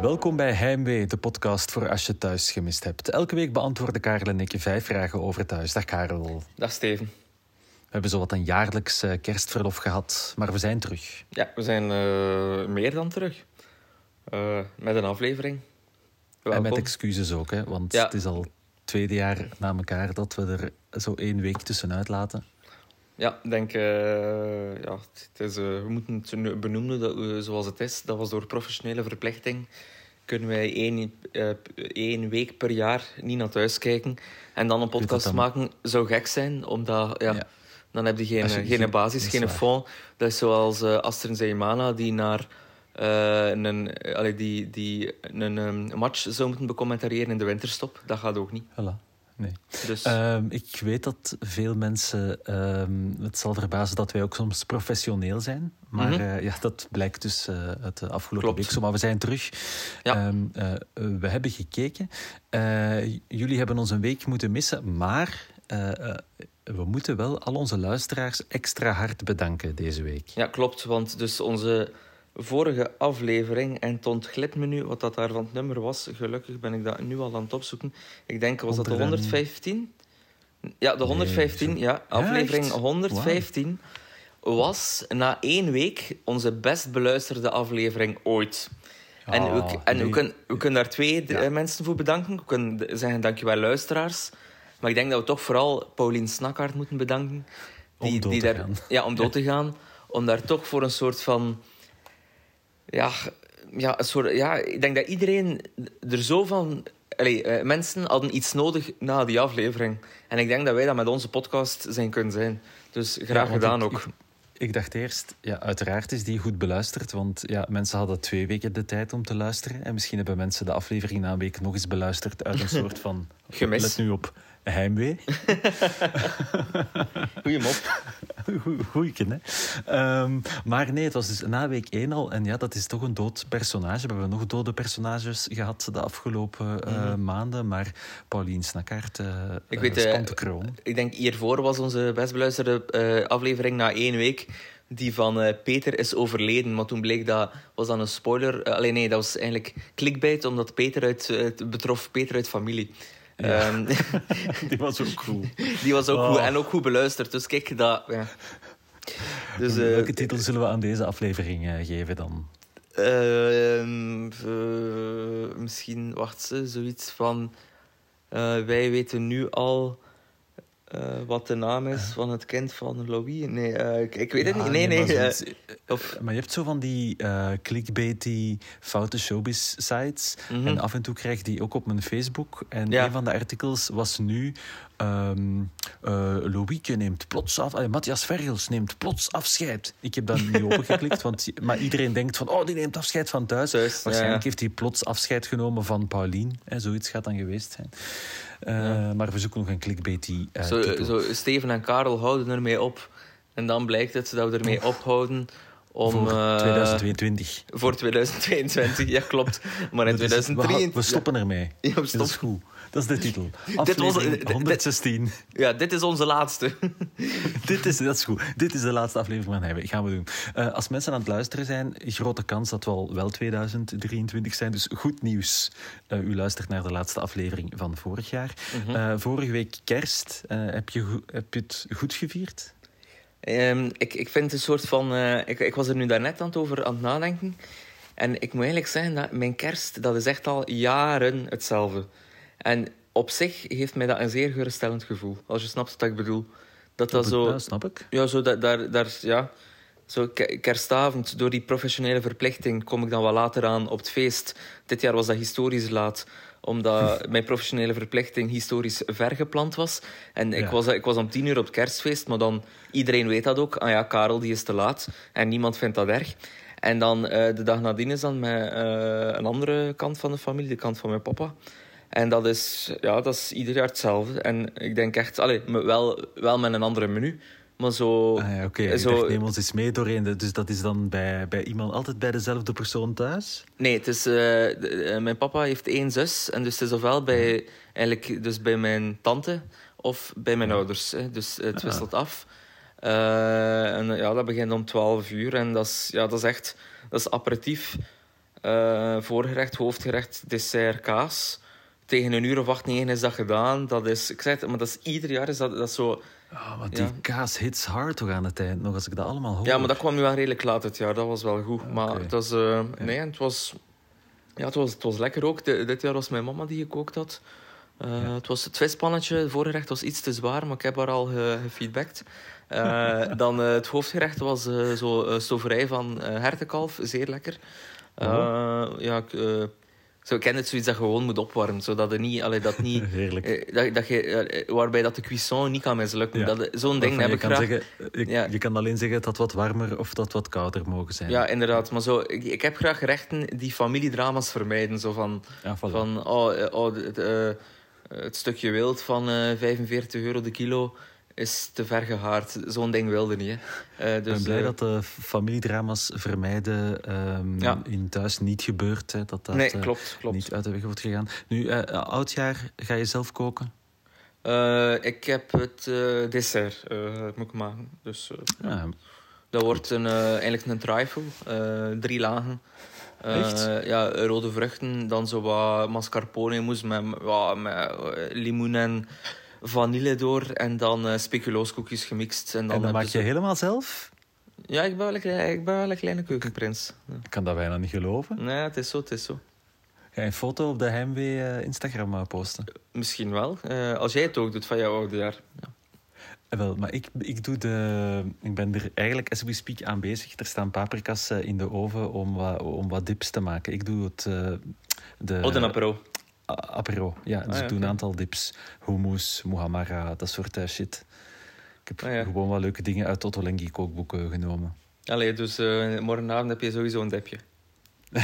Welkom bij Heimwee, de podcast voor als je thuis gemist hebt. Elke week beantwoorden Karel en ik vijf vragen over thuis. Dag Karel. Dag Steven. We hebben zo wat een jaarlijks eh, kerstverlof gehad, maar we zijn terug. Ja, we zijn eh, meer dan terug. Uh, met een aflevering. Welkom. En met excuses ook, hè, want Ja. het is al het tweede jaar na elkaar dat we er zo één week tussenuit laten. Ja, ik denk... eh, ja, het is, eh, we moeten het benoemen dat, we- zoals het is. Dat was door professionele verplichting. Kunnen wij één, eh, één week per jaar niet naar thuis kijken. En dan een podcast dan- maken zou gek zijn. Omdat, ja, Ja. dan heb je geen, je- geen basis, geen waar. fond. Dat is zoals eh Astrid Zeymana die naar... eh, een, allee, die, die een ehm, match zou moeten becommentariëren in de winterstop. Dat gaat ook niet. Voilà. Nee. Dus Ehm, ik weet dat veel mensen ehm, het zal verbazen dat wij ook soms professioneel zijn. Maar Mhm. eh, ja, dat blijkt dus eh uit de afgelopen Klopt. week zo. Maar we zijn terug. Ja. Ehm, eh, we hebben gekeken. Jullie hebben ons een week moeten missen, maar we moeten wel al onze luisteraars extra hard bedanken deze week. Ja, klopt. Want dus onze vorige aflevering, en het ontglipt me nu wat dat daar van het nummer was. Gelukkig ben ik dat nu al aan het opzoeken. Ik denk, was dat de 100 en- 115? Ja, de 115, zo- ja. Aflevering echt? 115 was na één week onze best beluisterde aflevering ooit. En, we, Ah, en we, kunnen, we kunnen daar twee Ja. mensen voor bedanken. We kunnen zeggen dankjewel luisteraars. Maar ik denk dat we toch vooral Paulien Snakkaert moeten bedanken. Om dood die te daar, gaan. Ja, om dood te gaan. Om daar toch voor een soort van... Ja, ja, een soort, ja ik denk dat iedereen er zo van... Allee, eh, mensen hadden iets nodig na die aflevering. En ik denk dat wij dat met onze podcast zijn kunnen zijn. Dus graag Ja, gedaan ik- ook. Ik, ik dacht eerst, ja, uiteraard is die goed beluisterd, want ja, mensen hadden twee weken de tijd om te luisteren. En misschien hebben mensen de aflevering na een week nog eens beluisterd uit een soort van... Gemis. Let nu op, heimwee. Goeie mop. Goe- Goeieken, hè. Ehm, maar nee, het was dus na week één al. En ja, dat is toch een dood personage. We hebben nog dode personages gehad de afgelopen eh, maanden. Maar Paulien Snakkaert, eh Ik eh, weet, de kroon. Ik denk hiervoor was onze best beluisterde aflevering na één week. Die van Peter is overleden. Maar toen bleek dat... Was dat een spoiler? Alleen nee, dat was eigenlijk clickbait. Omdat Peter uit... betrof Peter uit familie. Ehm, Die was ook cool. die was ook Oh. goed. En ook goed beluisterd. Dus kijk, dat... Ja. Dus, eh, Welke titel zullen we aan deze aflevering eh, geven dan? eh, misschien... Wacht, ze, zoiets van... eh, wij weten nu al... eh, wat de naam is van het kind van Louis? Nee, eh, ik, ik weet het Ja, niet. Nee, nee. maar, eh, of, maar je hebt zo van die eh clickbaity foute showbiz-sites. Mhm. En af en toe krijg je die ook op mijn Facebook. En Ja. een van de artikels was nu... ehm eh Louieke neemt plots af... Matthias Vergels neemt plots afscheid. Ik heb dat niet opengeklikt, want, maar iedereen denkt van... Oh, die neemt afscheid van thuis. Waarschijnlijk ja. heeft hij plots afscheid genomen van Paulien. Hè, zoiets gaat dan geweest zijn. Eh, Maar we zoeken nog een clickbaity eh, zo, titel. zo, Steven en Karel houden ermee op. En dan blijkt het dat we ermee ophouden om... voor eh, 2022. voor 2022, ja klopt. Maar in Dat is- we, 2023... we stoppen ermee. Ja, we Dat is stoppen. goed. Dat is de titel. was- Aflevering dit- dit- 116. Ja, dit is onze laatste. dit is, dat is goed. Dit is de laatste aflevering van Heimwee. Gaan we doen. Eh, als mensen aan het luisteren zijn, grote kans dat we al wel 2023 zijn. Dus goed nieuws. Eh, u luistert naar de laatste aflevering van vorig jaar. Mhm. Eh, vorige week kerst. Eh, heb, je, heb je het goed gevierd? Ehm, ik, ik vind een soort van... eh, ik, ik was er nu daarnet aan het over aan het nadenken. En ik moet eigenlijk zeggen dat mijn kerst, dat is echt al jaren hetzelfde. En op zich heeft mij dat een zeer geruststellend gevoel. Als je snapt wat ik bedoel. Dat dat zo... Ja, snap ik. Ja, zo dat, daar, daar, ja. Zo ke- kerstavond, door die professionele verplichting, kom ik dan wat later aan op het feest. Dit jaar was dat historisch laat, omdat mijn professionele verplichting historisch ver gepland was. En ik, Ja. was, ik was om tien uur op het kerstfeest, maar dan iedereen weet dat ook. Ah ja, Karel die is te laat en niemand vindt dat erg. En dan eh, de dag nadien is dan met eh, een andere kant van de familie, de kant van mijn papa. En dat is, ja, dat is ieder jaar hetzelfde. En ik denk echt, allee, wel, wel met een andere menu. Maar zo... Ah, ja, Oké, zo- dacht, neem ons eens mee doorheen. Dus dat is dan bij, bij iemand altijd bij dezelfde persoon thuis? Nee, het is, eh, de- eh, mijn papa heeft één zus. En dus het is ofwel bij, eigenlijk, dus bij mijn tante of bij mijn ouders. Hè. Dus het wisselt af. Eh, en ja, dat begint om 12 uur. En dat is, ja, dat is echt dat is aperitief. Voorgerecht, hoofdgerecht, dessert, kaas. Tegen een uur of acht, negen is dat gedaan. Dat is, ik zeg het, maar dat is ieder jaar is dat, dat zo... Ah, want die Ja. kaas hits hard toch aan het eind nog, als ik dat allemaal hoor. Ja, maar dat kwam nu wel redelijk laat het jaar. Dat was wel goed. Maar Oké. het was... eh, Nee, het was... Ja, het was, het was lekker ook. De- dit jaar was mijn mama die gekookt had. Eh, Het was het vispannetje, het voorgerecht was iets te zwaar, maar ik heb haar al ge- gefeedbackt. Eh, dan het hoofdgerecht was zo stoverij van hertenkalf, zeer lekker. Eh, Ja, ik, zo, ken het zoiets dat je gewoon moet opwarmen, zodat het niet, allee, dat niet Heerlijk. eh, dat, dat je, eh, waarbij dat de cuisson niet kan mislukken. Ja. Zo'n ding heb ik kan graag. Zeggen, je, Ja. je kan alleen zeggen dat het wat warmer of dat wat kouder mogen zijn. Ja, inderdaad. Maar zo, ik, ik heb graag gerechten die familiedrama's vermijden. Zo van, Ja, voilà. van oh, eh, oh, het, eh, het stukje wild van eh 45 euro de kilo is te ver gehaard. Zo'n ding wilde niet. Hè. Eh, ik dus, ben blij eh, dat de familiedrama's vermijden ehm, Ja. in thuis niet gebeurt. Hè, dat dat nee, eh, klopt. klopt. niet uit de weg wordt gegaan. Nu, oudjaar, ga je zelf koken? Ik heb het dessert eh, moet ik maken. Dus Ja, dat wordt een, eigenlijk een trifle. drie lagen. Ja, rode vruchten, dan zo wat mascarpone mousse met, ja, met limoen en vanille door. En dan uh, speculooskoekjes gemixt. En dan, en maak je helemaal zelf? Ja, ik ben wel een, klein- ik ben wel een kleine keukenprins. Ja. Ik kan dat bijna niet geloven. Nee, het is zo, het is zo. Ga je een foto op de Heimwee eh, Instagram eh, posten? Misschien wel. Als jij het ook doet van jouw oude jaar. Ja. Eh, Wel, maar ik, ik, doe de, ik ben er eigenlijk as we speak aan bezig. Er staan paprika's in de oven om, wat- om wat dips te maken. Ik doe het... de, Oh, de. Apero, ja. Dus Ah, ja, ik doe een aantal dips. Hummus, muhammara, dat soort eh, shit. Ik heb Ah, ja. gewoon wat leuke dingen uit Otto Lengi kookboeken genomen. Allee, dus eh, morgenavond heb je sowieso een dipje.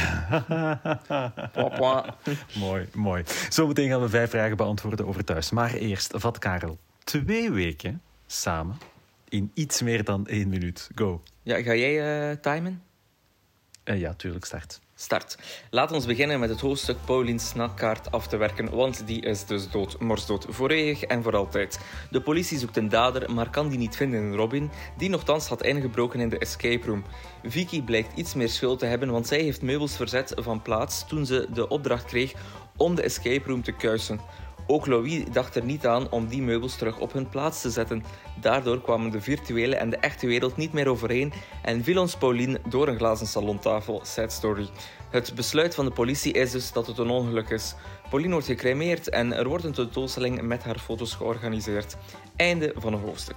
Mooi, mooi. Zometeen gaan we vijf vragen beantwoorden over thuis. Maar eerst, vat Karel. Twee weken samen in iets meer dan één minuut. Go. Ja, ga jij eh, timen? Ja, tuurlijk, start. Start. Laat ons beginnen met het hoofdstuk Paulien's snakkaart af te werken, want die is dus dood, morsdood, voor eeuwig en voor altijd. De politie zoekt een dader, maar kan die niet vinden in Robin, die nogthans had ingebroken in de escape room. Vicky blijkt iets meer schuld te hebben, want zij heeft meubels verzet van plaats toen ze de opdracht kreeg om de escape room te kuisen. Ook Louis dacht er niet aan om die meubels terug op hun plaats te zetten. Daardoor kwamen de virtuele en de echte wereld niet meer overeen en viel ons Pauline door een glazen salontafel. Sad story. Het besluit van de politie is dus dat het een ongeluk is. Pauline wordt gecremeerd en er wordt een tentoonstelling met haar foto's georganiseerd. Einde van het hoofdstuk.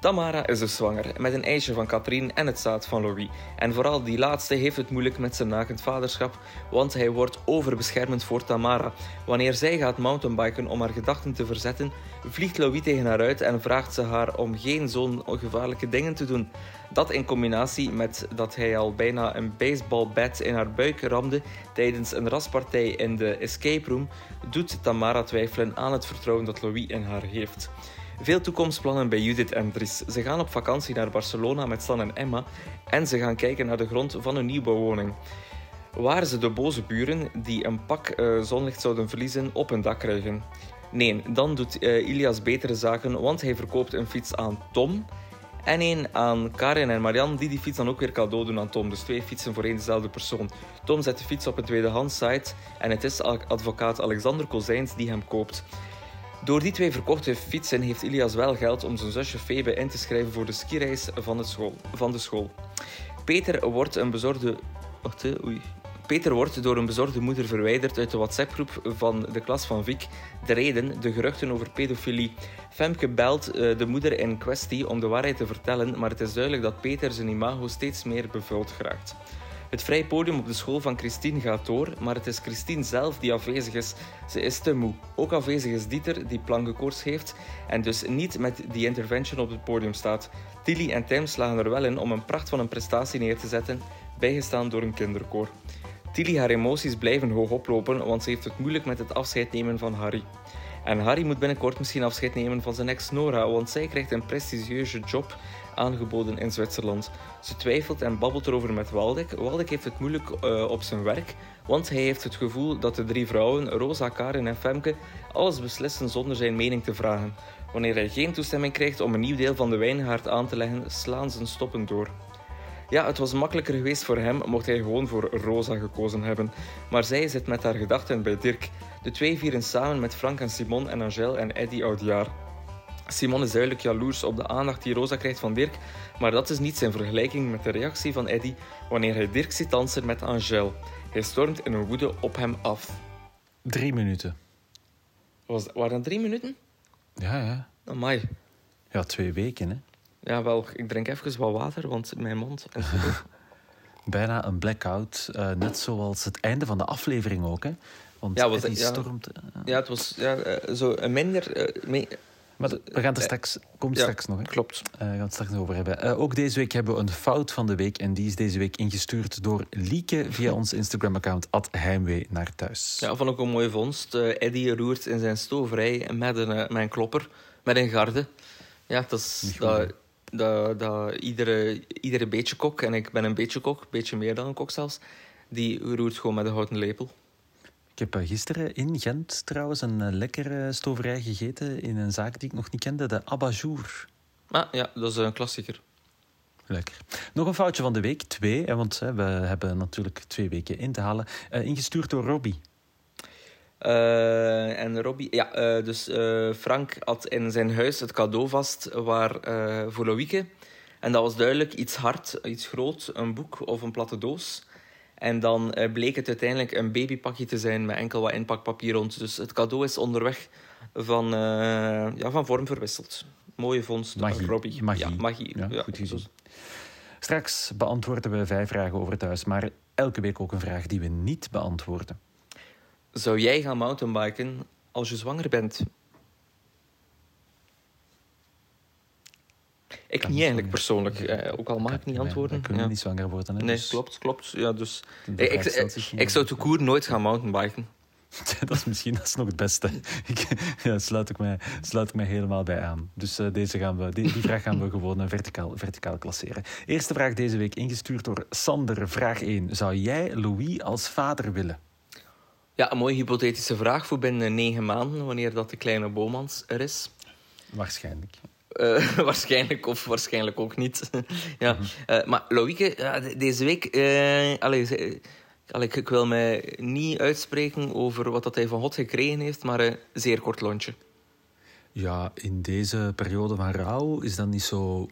Tamara is dus zwanger met een ijsje van Katrien en het zaad van Louis. En vooral die laatste heeft het moeilijk met zijn nakend vaderschap, want hij wordt overbeschermend voor Tamara. Wanneer zij gaat mountainbiken om haar gedachten te verzetten, vliegt Louis tegen haar uit en vraagt ze haar om geen zo'n gevaarlijke dingen te doen. Dat in combinatie met dat hij al bijna een baseballbat in haar buik ramde tijdens een raspartij in de escape room, doet Tamara twijfelen aan het vertrouwen dat Louis in haar heeft. Veel toekomstplannen bij Judith en Dries. Ze gaan op vakantie naar Barcelona met Stan en Emma en ze gaan kijken naar de grond van een nieuwbouwwoning. Waar ze de boze buren, die een pak eh, zonlicht zouden verliezen, op hun dak krijgen. Nee, dan doet eh, Ilias betere zaken, want hij verkoopt een fiets aan Tom en een aan Karin en Marianne, die die fiets dan ook weer cadeau doen aan Tom. Dus twee fietsen voor één dezelfde persoon. Tom zet de fiets op een tweedehands site en het is advocaat Alexander Kozijns die hem koopt. Door die twee verkochte fietsen heeft Ilias wel geld om zijn zusje Febe in te schrijven voor de skireis van school. Van de school. Peter wordt een bezorgde... Wacht, oei. Peter wordt door een bezorgde moeder verwijderd uit de WhatsApp-groep van de klas van Vic. De reden, de geruchten over pedofilie. Femke belt eh, de moeder in kwestie om de waarheid te vertellen, maar het is duidelijk dat Peter zijn imago steeds meer bevuld geraakt. Het vrije podium op de school van Christine gaat door, maar het is Christine zelf die afwezig is. Ze is te moe. Ook afwezig is Dieter, die plankenkoorts heeft en dus niet met die intervention op het podium staat. Tilly en Tim slagen er wel in om een pracht van een prestatie neer te zetten, bijgestaan door een kinderkoor. Tilly, haar emoties blijven hoog oplopen, want ze heeft het moeilijk met het afscheid nemen van Harry. En Harry moet binnenkort misschien afscheid nemen van zijn ex Nora, want zij krijgt een prestigieuze job aangeboden in Zwitserland. Ze twijfelt en babbelt erover met Waldek. Waldek heeft het moeilijk eh, op zijn werk, want hij heeft het gevoel dat de drie vrouwen, Rosa, Karin en Femke, alles beslissen zonder zijn mening te vragen. Wanneer hij geen toestemming krijgt om een nieuw deel van de wijngaard aan te leggen, slaan zijn stoppen door. Ja, het was makkelijker geweest voor hem mocht hij gewoon voor Rosa gekozen hebben. Maar zij zit met haar gedachten bij Dirk. De twee vieren samen met Frank en Simon en Angèle en Eddie oudjaar. Simon is duidelijk jaloers op de aandacht die Rosa krijgt van Dirk, maar dat is niet zijn vergelijking met de reactie van Eddie wanneer hij Dirk ziet dansen met Angèle. Hij stormt in een woede op hem af. Drie minuten. Was, waren dat drie minuten? Ja, ja. Amai. Ja, twee weken, hè. Ja, wel, ik drink even wat water, want mijn mond... Bijna een blackout. eh, net zoals het einde van de aflevering ook, hè. Want Ja, was- Eddie ja. stormt... eh, ja, het was ja, eh, zo een minder... me- maar we gaan er straks... Komt Ja. straks nog, hè. Klopt. Eh, we gaan het straks nog over hebben. Eh, ook deze week hebben we een fout van de week. En die is deze week ingestuurd door Lieke via ons Instagram-account Heimwee naar thuis. Ja, vond ik een mooie vondst. Eh, Eddie roert in zijn stoverij met een, eh, met een klopper, met een garde. Ja, dat is dat, dat, dat iedere, iedere beetje kok, en ik ben een beetje kok, een beetje meer dan een kok zelfs, die roert gewoon met een houten lepel. Ik heb eh, gisteren in Gent trouwens een eh, lekkere stoverij gegeten in een zaak die ik nog niet kende, de Abajour. Ah, ja, dat is een klassieker. Lekker. Nog een foutje van de week, twee, hè, want hè, we hebben natuurlijk twee weken in te halen. Eh, ingestuurd door Robbie. Eh, en Robbie, ja, eh, dus eh, Frank had in zijn huis het cadeau vast waar, eh, voor Loïke. En dat was duidelijk iets hard, iets groot, een boek of een platte doos. En dan eh, bleek het uiteindelijk een babypakje te zijn met enkel wat inpakpapier rond. Dus het cadeau is onderweg van, eh, ja, van vorm verwisseld. Mooie vondst, Magie. Robbie. Magie. Ja, magie. Ja, goed gezien. Straks beantwoorden we vijf vragen over thuis, maar elke week ook een vraag die we niet beantwoorden. Zou jij gaan mountainbiken als je zwanger bent? Ik Kan niet eigenlijk persoonlijk. eh, ook al mag ik niet antwoorden. Dan kunnen Ja. we niet zwanger worden. Hè? Nee, dus klopt, klopt. Ja, dus... Ik, ik, ik, zou te koer nooit gaan mountainbiken. dat is misschien dat is nog het beste. Ik, ja, sluit, ik mij, sluit ik mij helemaal bij aan. Dus eh, deze gaan we, die, die vraag gaan we gewoon eh, verticaal, verticaal klasseren. Eerste vraag deze week ingestuurd door Sander. Vraag 1. Zou jij Louis als vader willen? Ja, een mooie hypothetische vraag voor binnen negen maanden, wanneer dat de kleine Bomans er is. Waarschijnlijk. Eh, waarschijnlijk of waarschijnlijk ook niet. ja. Eh, maar Loïke, ja, deze week... eh, allee, ze- allee, ik, wil mij niet uitspreken over wat dat hij van God gekregen heeft, maar een zeer kort lontje. Ja, in deze periode van rouw is dat niet zo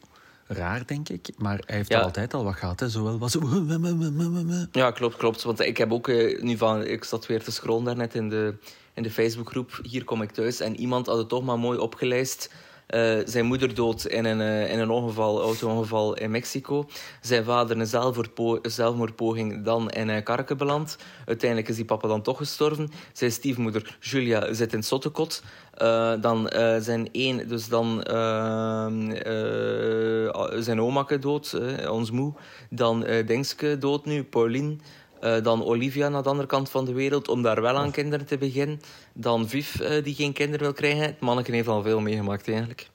raar, denk ik. Maar hij heeft Ja. altijd al wat gehad. Hè. Zowel was Ja, klopt, klopt. Want ik heb ook eh, nu van... Ik zat weer te scrollen daarnet in de, in de Facebookgroep. Hier kom ik thuis. En iemand had het toch maar mooi opgelijst. Eh, zijn moeder dood in een, eh, in een ongeval, auto-ongeval in Mexico. Zijn vader een zelfmoordpo- zelfmoordpoging dan in een karken beland. Uiteindelijk is die papa dan toch gestorven. Zijn stiefmoeder Julia zit in. Eh, dan zijn één, dus dan ehm, eh, zijn omake dood, ons moe. Dan Dingske dood nu, Pauline. Eh, dan Olivia naar de andere kant van de wereld, om daar wel aan kinderen te beginnen. Dan Viv, eh, die geen kinderen wil krijgen. Het manneke heeft al veel meegemaakt, eigenlijk.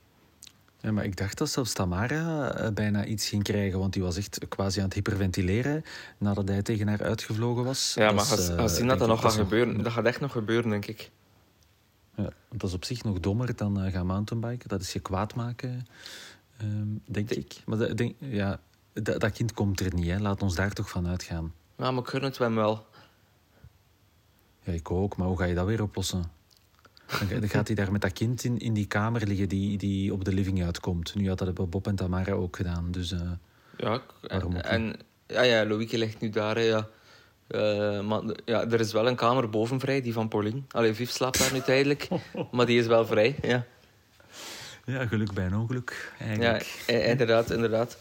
Ja, maar ik dacht dat zelfs Tamara eh, bijna iets ging krijgen, want die was echt quasi aan het hyperventileren nadat hij tegen haar uitgevlogen was. Ja, maar als, als zien dat dat nog gaat gebeuren. Dat gaat echt nog gebeuren, denk ik. Ja, want dat is op zich nog dommer dan gaan mountainbiken. Dat is je kwaad maken, ehm, denk De- ik. Maar dat, denk, ja, dat, dat kind komt er niet, hè. laat ons daar toch van uitgaan. Ja, maar ik gun het hem wel. Ja, ik ook, maar hoe ga je dat weer oplossen? Dan ga- dan gaat hij daar met dat kind in, in die kamer liggen die, die op de living uitkomt. Nu had dat Bob en Tamara ook gedaan, dus... eh, Ja, en, en ja, ja, Loïke ligt nu daar, hè, ja. Maar ja, er is wel een kamer boven vrij, die van Pauline. Allee, Viv slaapt daar nu tijdelijk, maar die is wel vrij, ja. ja, geluk bij een ongeluk, Ja, eigenlijk. i- inderdaad, inderdaad.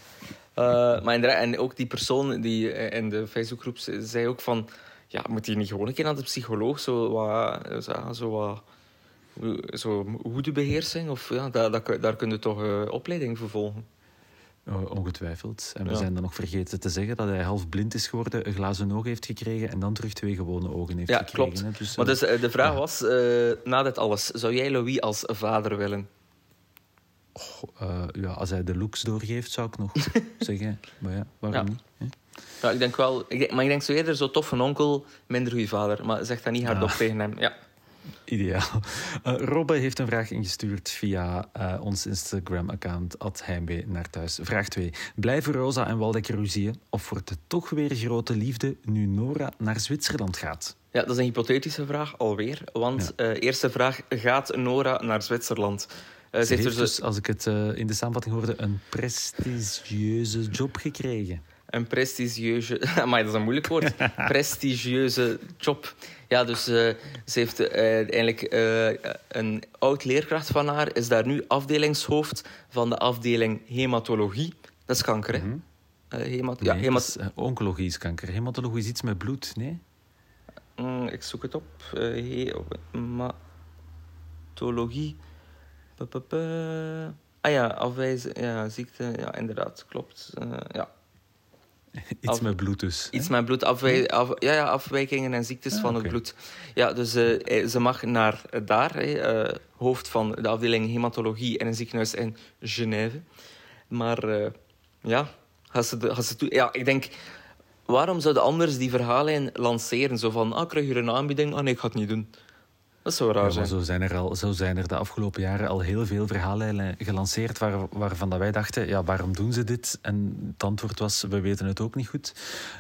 Eh, maar inderdaad, en ook die persoon die eh, in de Facebookgroep ze- zei ook van... Ja, moet hij niet gewoon een keer naar de psycholoog? Zo wat... Zo, zo wat zo woedebeheersing? Of ja, daar, daar, daar kun je toch eh, opleiding voor volgen. Ongetwijfeld. En we Ja. zijn dan nog vergeten te zeggen dat hij half blind is geworden, een glazen oog heeft gekregen en dan terug twee gewone ogen heeft Ja, gekregen. klopt. Dus, Maar eh, dus eh, de vraag ja. was, eh, na dit alles, zou jij Louis als vader willen? Eh, ja, als hij de looks doorgeeft, zou ik nog zeggen. Maar ja, waarom niet? Hè? Ja, ik denk wel... Ik denk, maar ik denk zo eerder zo tof een onkel, minder goede vader. Maar zeg dat niet hardop Ah. tegen hem. Ja. Ideaal. Uh, Robbe heeft een vraag ingestuurd via uh, ons Instagram-account, Heimwee naar thuis. Vraag 2. Blijven Rosa en Waldeck ruzieën of wordt het toch weer grote liefde nu Nora naar Zwitserland gaat? Ja, dat is een hypothetische vraag alweer. Want ja. uh, eerste vraag, gaat Nora naar Zwitserland? Uh, ze, heeft, heeft dus, als ik het uh, in de samenvatting hoorde, een prestigieuze job gekregen. Een prestigieuze... Maar dat is een moeilijk woord. prestigieuze job. Ja, dus uh, ze heeft eigenlijk een oud leerkracht van haar... is daar nu afdelingshoofd van de afdeling hematologie. Dat is kanker, hè? Mm -hmm. hemat nee, ja, hemat is, oncologie is kanker. Hematologie is iets met bloed, nee? Mm, ik zoek het op. hematologie... Ah ja, afwijzen, ja, ziekte, ja, inderdaad, klopt. Uh, ja. Iets af, met bloed dus. Iets hè? met bloed, afwij, af, ja, ja, afwijkingen en ziektes ah, van okay. het bloed. Ja, dus uh, ze mag naar daar, uh, hoofd van de afdeling hematologie in een ziekenhuis in Genève. Maar ja, gaat ze, gaat ze toe, ja, ik denk, waarom zouden anders die verhalen lanceren? Zo van, ah, krijg je een aanbieding? Ah nee, ik ga het niet doen. Dat zou raar zijn. zo, zijn er al, zo zijn er de afgelopen jaren al heel veel verhaallijnen gelanceerd waar, waarvan dat wij dachten, ja, waarom doen ze dit? En het antwoord was, we weten het ook niet goed.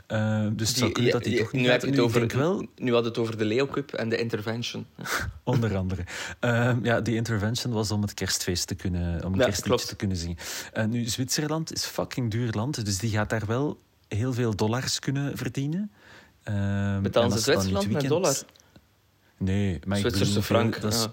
Uh, dus het zou kunnen dat die toch niet nu gaat. Nu, over, wel... nu had het over de Leo Cup en de Intervention. Onder andere. Uh, ja, die Intervention was om het kerstfeest te kunnen, om ja, kerstliedje te kunnen zien. Uh, nu, Zwitserland is fucking duur land, dus die gaat daar wel heel veel dollars kunnen verdienen. Betalen ze Zwitserland met dollar? Nee, maar Zwitserse ik frank. Dat is,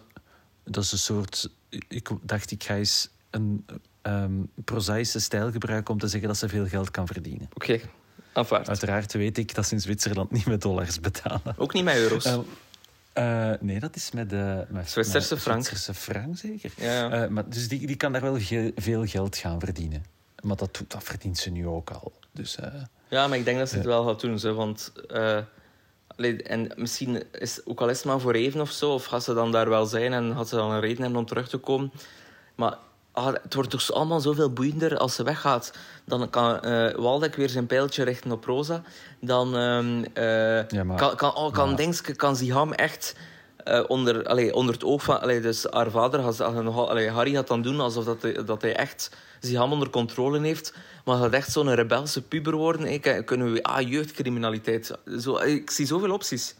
dat is een soort. Ik dacht, ik ga eens een um, prozaïsche stijl gebruiken om te zeggen dat ze veel geld kan verdienen. Oké, okay. aanvaard. Uiteraard weet ik dat ze in Zwitserland niet met dollars betalen. Ook niet met euro's? Uh, uh, nee, dat is met de met, Zwitserse frank. Zwitserse frank, zeker. Ja. Uh, maar, dus die, die kan daar wel ge veel geld gaan verdienen. Maar dat, dat verdient ze nu ook al. Dus, ja, maar ik denk dat ze het wel gaat doen. Zo, want en misschien is ook al is het maar voor even of zo, of gaat ze dan daar wel zijn en gaat ze dan een reden hebben om terug te komen. Maar ah, het wordt toch allemaal zoveel boeiender als ze weggaat. Dan kan uh, Waldeck weer zijn pijltje richten op Rosa. Dan uh, ja, maar, kan, kan, oh, kan, maar... kan Ziham echt uh, onder, allee, onder het oog van... Allee, dus haar vader, had, allee, Harry gaat dan doen alsof dat hij, dat hij echt Ziham onder controle heeft. Maar gaat echt zo'n rebelse puber worden? Hey, kunnen we... Ah, jeugdcriminaliteit. Zo, ik zie zoveel opties.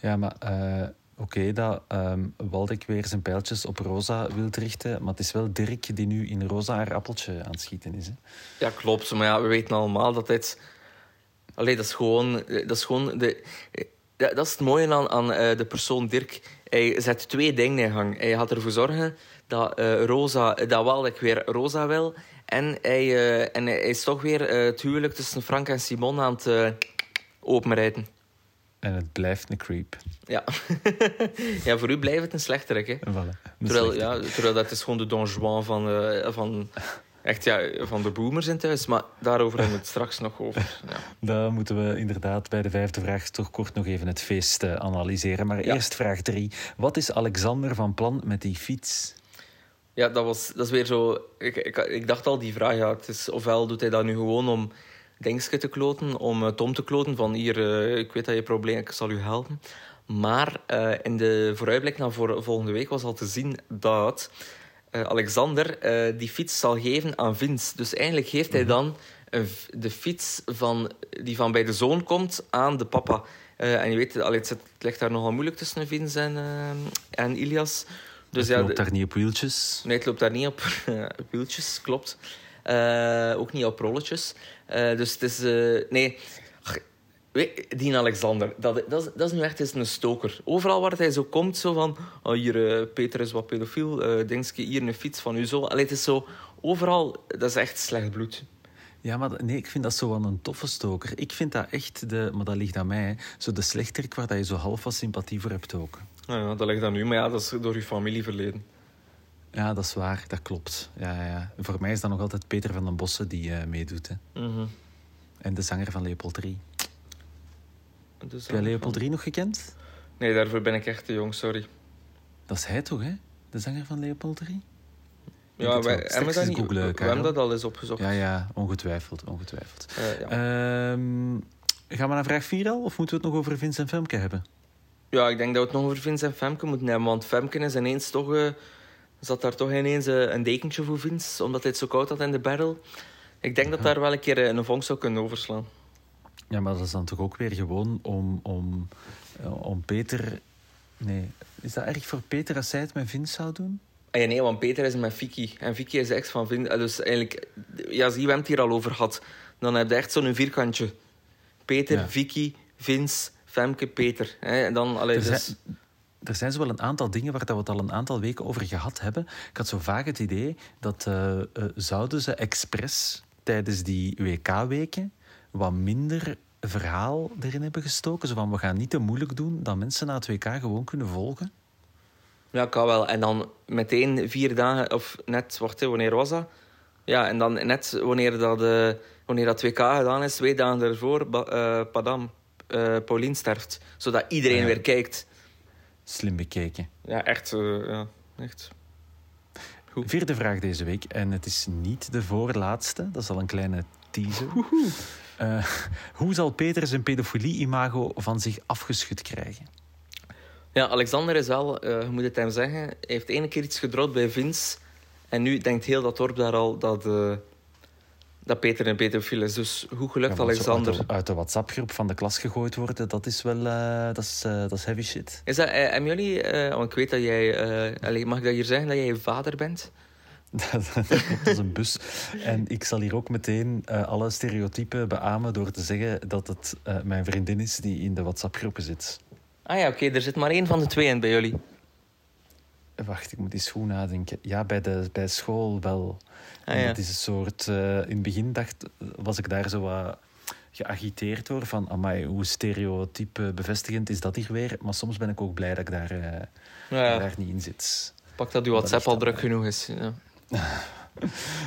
Ja, maar... Uh... Oké, okay, dat um, Waldeck weer zijn pijltjes op Rosa wil richten. Maar het is wel Dirk die nu in Rosa haar appeltje aan het schieten is. Hè? Ja, klopt. Maar ja, we weten allemaal dat dit... Allee, dat is gewoon... Dat is gewoon de... Ja, dat is het mooie aan, aan uh, de persoon Dirk. Hij zet twee dingen in gang. Hij gaat ervoor zorgen dat, uh, Rosa, dat Waldeck weer Rosa wil. En hij, uh, en hij is toch weer het huwelijk tussen Frank en Simon aan het openrijden. En het blijft een creep. Ja. ja, voor u blijft het een slechterik. Hè? Voilà, terwijl, ja, terwijl dat is gewoon de Don Juan van, van echt ja, van de boomers in thuis. Maar daarover hebben we het straks nog over. Ja. Dan moeten we inderdaad bij de vijfde vraag toch kort nog even het feest uh, analyseren. Maar ja. eerst vraag drie. Wat is Alexander van plan met die fiets? Ja, dat, was, dat is weer zo... Ik, ik, ik dacht al, die vraag, ja, het is, ofwel doet hij dat nu gewoon om Denkske te kloten, om uh, Tom te kloten, van hier, uh, ik weet dat je probleem ik zal u helpen. Maar in de vooruitblik naar voor, volgende week was al te zien dat Alexander uh, die fiets zal geven aan Vince. Dus eigenlijk geeft hij mhm. dan de fiets van, die van bij de zoon komt aan de papa. Uh, en je weet, allee, het, ligt daar nogal moeilijk tussen Vince en, en Ilias. Dus het ja, loopt daar niet op wieltjes? Nee, het loopt daar niet op wieltjes, klopt. ook niet op rolletjes. dus het is... nee, die Alexander, dat, dat, is, dat is nu echt eens een stoker. Overal waar hij zo komt, zo van... Oh, hier, uh, Peter is wat pedofiel. Uh, denk je, hier een fiets van u zo. Allee, het is zo... Overal, dat is echt slecht bloed. Ja, maar nee, ik vind dat zo wel een toffe stoker. Ik vind dat echt, de, maar dat ligt aan mij, zo de slechterik waar dat je zo half wat sympathie voor hebt ook. Ja, ja, dat ligt aan u, maar ja, dat is door uw familieverleden. Ja, dat is waar, dat klopt. Ja, ja. Voor mij is dat nog altijd Peter van den Bossen die uh, meedoet. Hè. Mm -hmm. En de zanger van Leopold 3. Dus Heb jij Leopold 3 nog gekend? Nee, daarvoor ben ik echt te jong, sorry. Dat is hij toch, hè? De zanger van Leopold 3? Ja, wij, hebben dat niet, googlen, we hebben dat al eens opgezocht. Ja, ja, ongetwijfeld. ongetwijfeld. Uh, ja. um, gaan we naar vraag 4 al? Of moeten we het nog over Vincent Femke hebben? Ja, ik denk dat we het nog over Vince en Femke moeten hebben. Want Femke is ineens toch... eh, zat daar toch ineens eh, een dekentje voor Vince. Omdat hij het zo koud had in de battle. Ik denk dat daar wel een keer eh, een vonk zou kunnen overslaan. Ja, maar dat is dan toch ook weer gewoon om, om, eh, om Peter... Nee, is dat erg voor Peter als zij het met Vince zou doen? Ah ja, nee, want Peter is met Vicky. En Vicky is ex van Vince. Eh, Dus eigenlijk... Ja, zie, we hebben het hier al over gehad. Dan heb je echt zo'n vierkantje. Peter, Ja. Vicky, Vince, Femke, Peter. Hè, En dan... Allee, Er dus... zijn, er zijn zo wel een aantal dingen waar dat we het al een aantal weken over gehad hebben. Ik had zo vaak het idee dat eh, zouden ze expres tijdens die WK-weken wat minder verhaal erin hebben gestoken. Zo van, we gaan niet te moeilijk doen, dat mensen na het WK gewoon kunnen volgen. Ja, kan wel. En dan meteen vier dagen, of net, wacht, wanneer was dat? Ja, en dan net wanneer dat, eh, wanneer dat 2K gedaan is, twee dagen daarvoor, ba- eh, Padam, Paulien sterft. Zodat iedereen Ja. weer kijkt. Slim bekeken. Ja, echt. ja, echt. Goed. Vierde vraag deze week, en het is niet de voorlaatste, dat is al een kleine teaser. Eh, hoe zal Peter zijn pedofilie-imago van zich afgeschud krijgen? Ja, Alexander is wel, eh, je moet het hem zeggen, hij heeft ene keer iets gedropt bij Vince. En nu denkt heel dat dorp daar al dat, eh, dat Peter een pedofiel is. Dus hoe gelukt Ja, Alexander? Uit de, uit de WhatsApp-groep van de klas gegooid worden, dat is wel dat is, dat is heavy shit. Is dat, hebben jullie, want ik weet dat jij, mag ik dat hier zeggen, dat jij je vader bent? dat is een bus. En ik zal hier ook meteen eh, alle stereotypen beamen door te zeggen dat het eh, mijn vriendin is die in de WhatsApp-groepen zit. Ah ja, oké, er zit maar één van de twee in bij jullie. Wacht, ik moet eens goed nadenken. Ja, bij, de, bij school wel. Ah, En ja. Dat is een soort... eh, in het begin dacht, was ik daar zo wat geagiteerd door. Van, amai, hoe stereotype bevestigend is dat hier weer? Maar soms ben ik ook blij dat ik daar, Ja, daar niet in zit. Pak dat uw WhatsApp al druk genoeg is. Ja.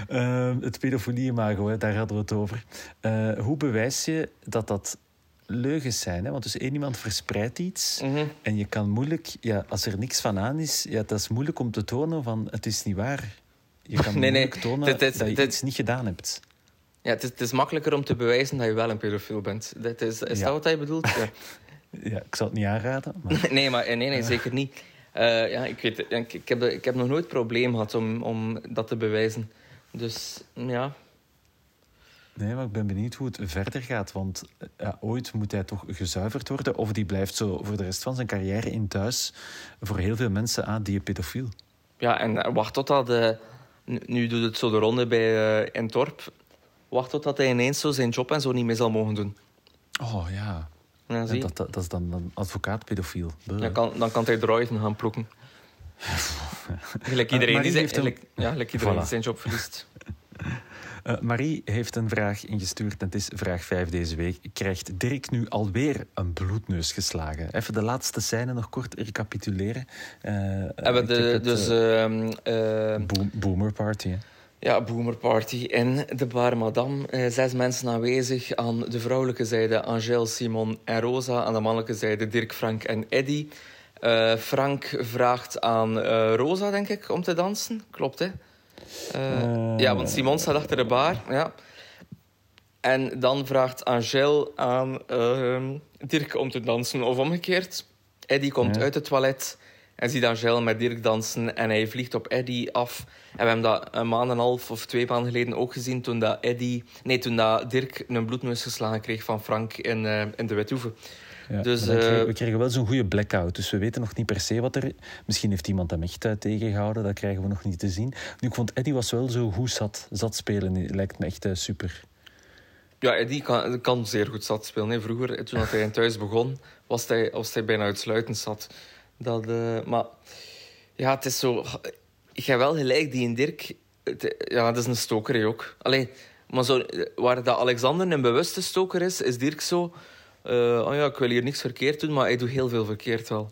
Ehm, het pedofilie-imago, daar hadden we het over. Eh, hoe bewijs je dat dat leugens zijn? Hè? Want dus één iemand verspreidt iets Mhm. en je kan moeilijk... Ja, als er niks van aan is, ja, dat is moeilijk om te tonen van het is niet waar. Je kan Nee, nee, moeilijk tonen dit- dat je dit- iets niet gedaan hebt. ja, het, is, het is makkelijker om te bewijzen dat je wel een pedofiel bent. Dat is is Ja. dat wat je bedoelt? Ja. Ja, ik zou het niet aanraden. Maar... Nee, maar, nee, nee, zeker niet. Eh, ja, ik, weet, ik, ik, heb, ik heb nog nooit probleem gehad om, om dat te bewijzen. Dus ja, Nee, maar ik ben benieuwd hoe het verder gaat. Want eh, ja, ooit moet hij toch gezuiverd worden. Of die blijft zo voor de rest van zijn carrière in thuis voor heel veel mensen aan die pedofiel. ja en eh, wacht totdat... de nu- nu doet het zo de ronde bij eh in Torp. Wacht totdat hij ineens zo zijn job en zo niet meer zal mogen doen. Oh ja. Ja, Ja, zie. dat, dat, dat is dan een advocaat-pedofiel. Buh. Dan kan, dan kan hij droiden gaan ploegen. Gelijk iedereen, die, heeft een- ja, gelijk iedereen die zijn job verliest. Eh, Marie heeft een vraag ingestuurd en het is vraag 5 deze week. Krijgt Dirk nu alweer een bloedneus geslagen? Even de laatste scène nog kort recapituleren. Eh, Hebben de, dus eh, ehm, eh, boom- Boomer Party. hè. Ja, Boomer Party in de Bar Madame. Eh, zes mensen aanwezig. Aan de vrouwelijke zijde Angèle, Simon en Rosa. Aan de mannelijke zijde Dirk, Frank en Eddy. Eh, Frank vraagt aan eh, Rosa, denk ik, om te dansen. Klopt, hè? Eh. Ja, want Simon staat achter de bar. Ja. En dan vraagt Angèle aan ehm, Dirk om te dansen, of omgekeerd. Eddy komt Ja. uit het toilet en ziet Angèle met Dirk dansen. En hij vliegt op Eddy af. En we hebben dat een maand en een half of twee maanden geleden ook gezien... toen, dat Eddy, nee, toen dat Dirk een bloedneus geslagen kreeg van Frank in, eh, in de Wethoeve. Ja, Dus, kregen- eh, we kregen wel zo'n goede blackout, dus we weten nog niet per se wat er... Misschien heeft iemand hem echt eh, tegengehouden, dat krijgen we nog niet te zien. Nu, ik vond Eddie was wel zo goed zat. Zat spelen lijkt me echt super. Ja, Eddy kan, kan zeer goed zat spelen. hè. Vroeger, toen dat hij in thuis begon, was hij, was hij bijna uitsluitend zat. Dat, eh, maar ja, het is zo... Ik heb wel gelijk, die in Dirk... het- ja, dat is een stoker ook. Allee, maar zo, waar dat Alexander een bewuste stoker is, is Dirk zo... eh, oh ja, ik wil hier niks verkeerd doen, maar hij doet heel veel verkeerd wel.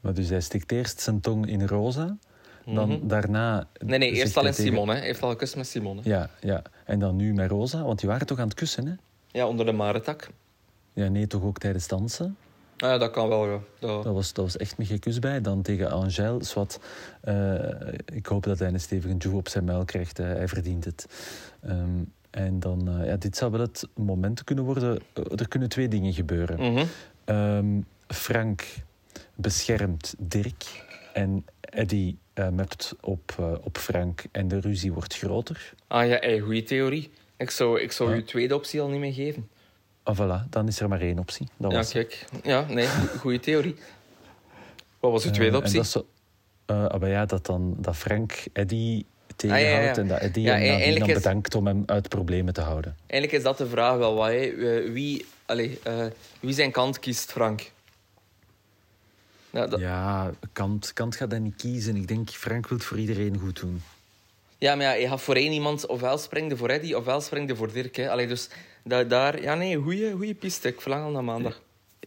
Maar dus hij stikt eerst zijn tong in Rosa, dan Mhm. daarna... Nee, nee, eerst al in tegen- Simon. Hè. Hij heeft al gekust met Simon. Hè. Ja, ja, en dan nu met Rosa, want die waren toch aan het kussen, hè? Ja, onder de maretak. Ja, nee, toch ook tijdens dansen. Ah, ja, dat kan wel, ja. Dat- Dat was, dat was echt een gekus bij. Dan tegen Angèle, zwart. eh, ik hoop dat hij een stevige joe op zijn muil krijgt. hij verdient het. Ehm, en dan, eh, ja, dit zou wel het moment kunnen worden. Eh, er kunnen twee dingen gebeuren. Mhm. Ehm, Frank beschermt Dirk en Eddie uh, mept op, op Frank en de ruzie wordt groter. Ah ja, goede theorie. Ik zou, ik zou ja. uw tweede optie al niet meer geven. Ah, voilà, dan is er maar één optie. Dat ja, was... kijk. Ja, nee, goede theorie. Wat was uw tweede Uh, optie? en dat, zo, uh, ja, dat, dan, dat Frank Eddie tegenhoudt ah, ja, ja. en dat Eddie hem dan, dan bedankt om hem uit problemen te houden. Eigenlijk is dat de vraag wel. Wat, wie, allez, wie zijn kant kiest Frank? Ja, dat... ja, Kant, Kant gaat dat niet kiezen. Ik denk, Frank wil het voor iedereen goed doen. Ja, maar ja, je gaat voor één iemand ofwel springde voor Eddie ofwel springde voor Dirk. Hè. Allee, dus da daar... Ja, nee, goede goede piste. Ik verlang al naar maandag.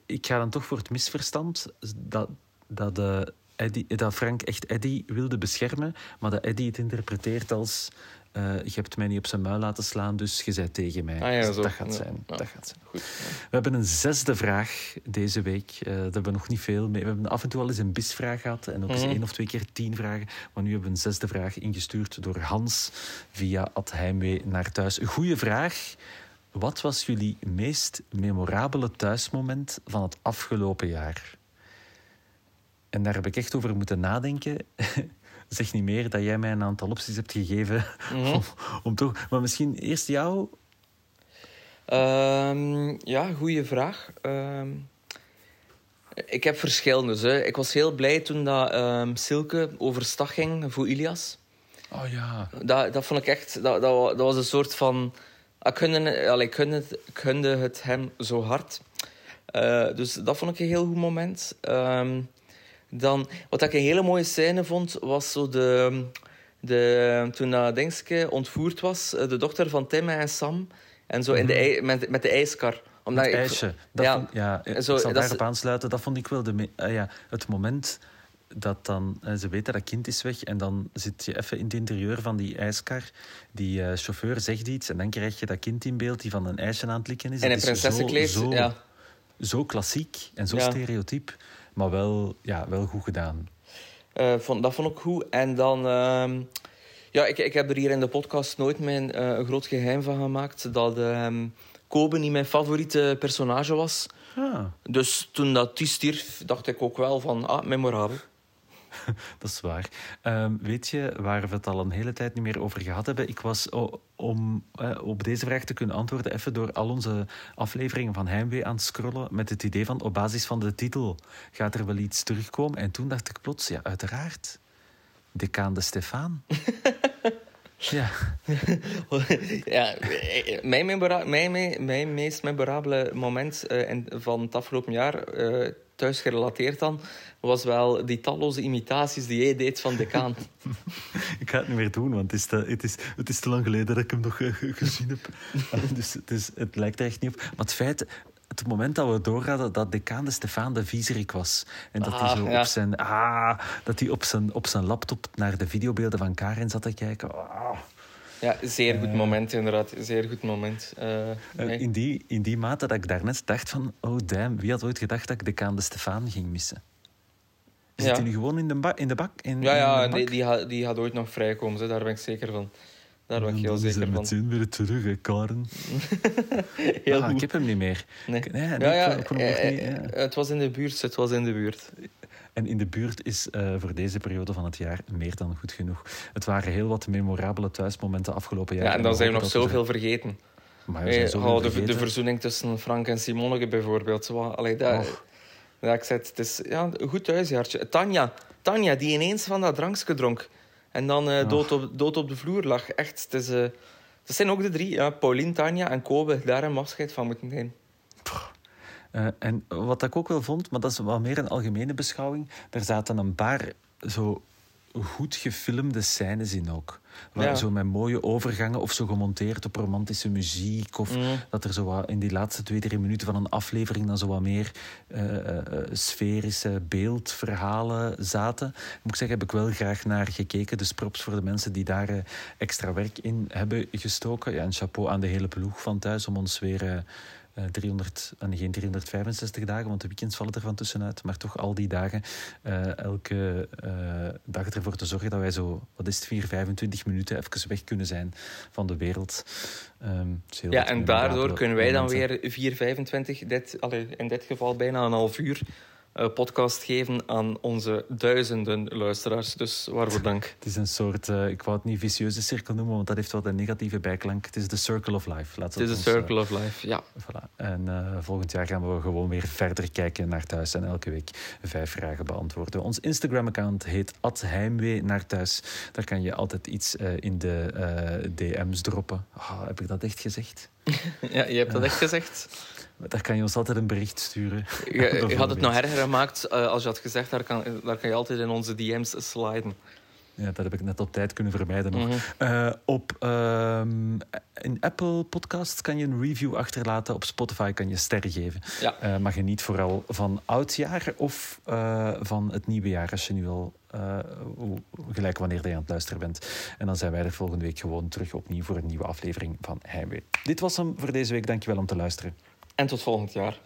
Ik ga dan toch voor het misverstand dat, dat, uh, Eddie, dat Frank echt Eddie wilde beschermen, maar dat Eddie het interpreteert als... Uh, je hebt mij niet op zijn muil laten slaan, dus je zei tegen mij. Ah, ja, dus dat, gaat zijn. Ja. dat gaat zijn. Goed. We hebben een zesde vraag deze week. Uh, daar hebben we nog niet veel mee. We hebben af en toe al eens een bisvraag gehad en ook eens Mhm. één of twee keer tien vragen. Maar nu hebben we een zesde vraag ingestuurd door Hans via Ad Heimwee naar thuis. Een goede vraag. Wat was jullie meest memorabele thuismoment van het afgelopen jaar? En daar heb ik echt over moeten nadenken. zeg niet meer dat jij mij een aantal opties hebt gegeven. Mhm. om, om toch... Maar misschien eerst jou. Um, ja, goede vraag. Um, ik heb verschillende. Dus, hè. Ik was heel blij toen dat um, Silke overstag ging voor Ilias. Oh ja. Dat, dat vond ik echt... Dat, dat, dat was een soort van... Ik gunde, allee, ik gunde, het, ik gunde het hem zo hard. Uh, dus dat vond ik een heel goed moment. Um, dan, wat ik een hele mooie scène vond, was zo de, de, toen dat Dingske ontvoerd was, de dochter van Tim en Sam. En zo in de, met, met de ijskar. Omdat het ijsje. Dat ja, vond, ja, ik zo, zal dat daarop aansluiten. Dat vond ik wel de... Uh, ja, het moment dat dan... Uh, ze weet dat kind is weg en dan zit je even in het interieur van die ijskar. Die uh, chauffeur zegt iets en dan krijg je dat kind in beeld die van een ijsje aan het likken is. En een is prinsessenkleed, zo, zo, ja. Zo klassiek en zo Ja. stereotyp. Maar wel, ja, wel goed gedaan. Uh, vond, dat vond ik goed. En dan... Uh, ja, ik, ik heb er hier in de podcast nooit mijn een groot geheim van gemaakt dat um, Kobe niet mijn favoriete personage was. Ah. Dus toen dat die stierf, dacht ik ook wel van, ah, memorabel. dat is waar. Um, weet je waar we het al een hele tijd niet meer over gehad hebben? Ik was, om op deze vraag te kunnen antwoorden, even door al onze afleveringen van Heimwee aan het scrollen met het idee van, op basis van de titel, gaat er wel iets terugkomen? En toen dacht ik plots, ja, uiteraard. Decaan de Stefaan. ja. ja, mijn, mijn, mijn, meest memorabele moment uh, van het afgelopen jaar, uh, thuis gerelateerd dan, was wel die talloze imitaties die jij deed van Decaan. ik ga het niet meer doen, want het is te, het is, het is te lang geleden dat ik hem nog uh, gezien heb. dus het, is, het lijkt er echt niet op. Maar het feit, het moment dat we doorhadden dat decaan de Stefaan de viezerik was. En dat hij Ah, zo ja. op zijn, ah, dat hij op zijn, op zijn laptop naar de videobeelden van Karin zat te kijken. Ah. Ja, zeer goed moment inderdaad. Zeer goed moment. Uh, nee. in, die, in die mate dat ik daarnet dacht van... Oh damn, wie had ooit gedacht dat ik decaan de Stefaan ging missen? Zit hij nu gewoon in de, ba in de bak? In, ja, in ja de bak? die, die, gaat, die gaat ooit nog vrijkomen, hè. daar ben ik zeker van. Daar ben ik heel zeker van. meteen weer terug, hè, Karen. Heel ah, goed. ik heb hem niet meer. Nee. Ik- nee, nee, ja, ja, ik kon hem nog eh, niet, ja. eh, Het was in de buurt, het was in de buurt. En in de buurt is uh, voor deze periode van het jaar meer dan goed genoeg. Het waren heel wat memorabele thuismomenten afgelopen jaar. Ja, en dan zijn we nog zoveel vergeten. er- Maar we zijn Eh, oh, de, de verzoening tussen Frank en Simoneke bijvoorbeeld. Zo, allee, dat, ja, ik zei het, het is ja, een goed thuisjaartje. Tanja, Tanja, die ineens van dat drankje dronk. En dan eh, dood, op, dood op de vloer lag. Echt, het is... eh, dat zijn ook de drie. Ja, Paulien, Tanja en Kobe. Daar we afscheid van moeten nemen. Uh, en wat ik ook wel vond, maar dat is wel meer een algemene beschouwing, er zaten een paar zo goed gefilmde scènes in ook. Waar Ja. Zo met mooie overgangen of zo gemonteerd op romantische muziek. Of Mm. dat er zo wat in die laatste twee, drie minuten van een aflevering dan zo wat meer eh, eh, sferische beeldverhalen zaten. Moet ik zeggen, heb ik wel graag naar gekeken. Dus props voor de mensen die daar eh, extra werk in hebben gestoken. Ja, en chapeau aan de hele ploeg van thuis om ons weer... eh, eh, 300, en geen 365 dagen, want de weekends vallen er van tussenuit. Maar toch al die dagen, eh, elke eh, dag ervoor te zorgen dat wij zo, wat is het, 4, 25 minuten even weg kunnen zijn van de wereld. Ehm, Ja, en daardoor kunnen wij dan weer 4,25, dit, allee, in dit geval bijna een half uur, podcast geven aan onze duizenden luisteraars. Dus waarvoor dank. Het is een soort, uh, ik wou het niet vicieuze cirkel noemen, want dat heeft wel een negatieve bijklank. Het is de circle of life. Laat het is de circle uh, of life, ja. Voilà. En uh, volgend jaar gaan we gewoon weer verder kijken naar thuis en elke week vijf vragen beantwoorden. Ons Instagram-account heet Heimwee naar thuis. Daar kan je altijd iets in de DM's droppen. Oh, heb ik dat echt gezegd? ja, je hebt dat echt gezegd. Daar kan je ons altijd een bericht sturen. Je, je had het nog erger gemaakt uh, als je had gezegd, daar kan, daar kan je altijd in onze DM's sliden. Ja, dat heb ik net op tijd kunnen vermijden nog. Mm -hmm. uh, op uh, in Apple Podcasts kan je een review achterlaten. Op Spotify kan je sterren geven. Ja. Uh, maar geniet vooral van oud jaar of van het nieuwe jaar als je nu al gelijk wanneer je aan het luisteren bent. En dan zijn wij er volgende week gewoon terug opnieuw voor een nieuwe aflevering van Heimwee. Dit was hem voor deze week. Dankjewel om te luisteren. En tot volgend jaar.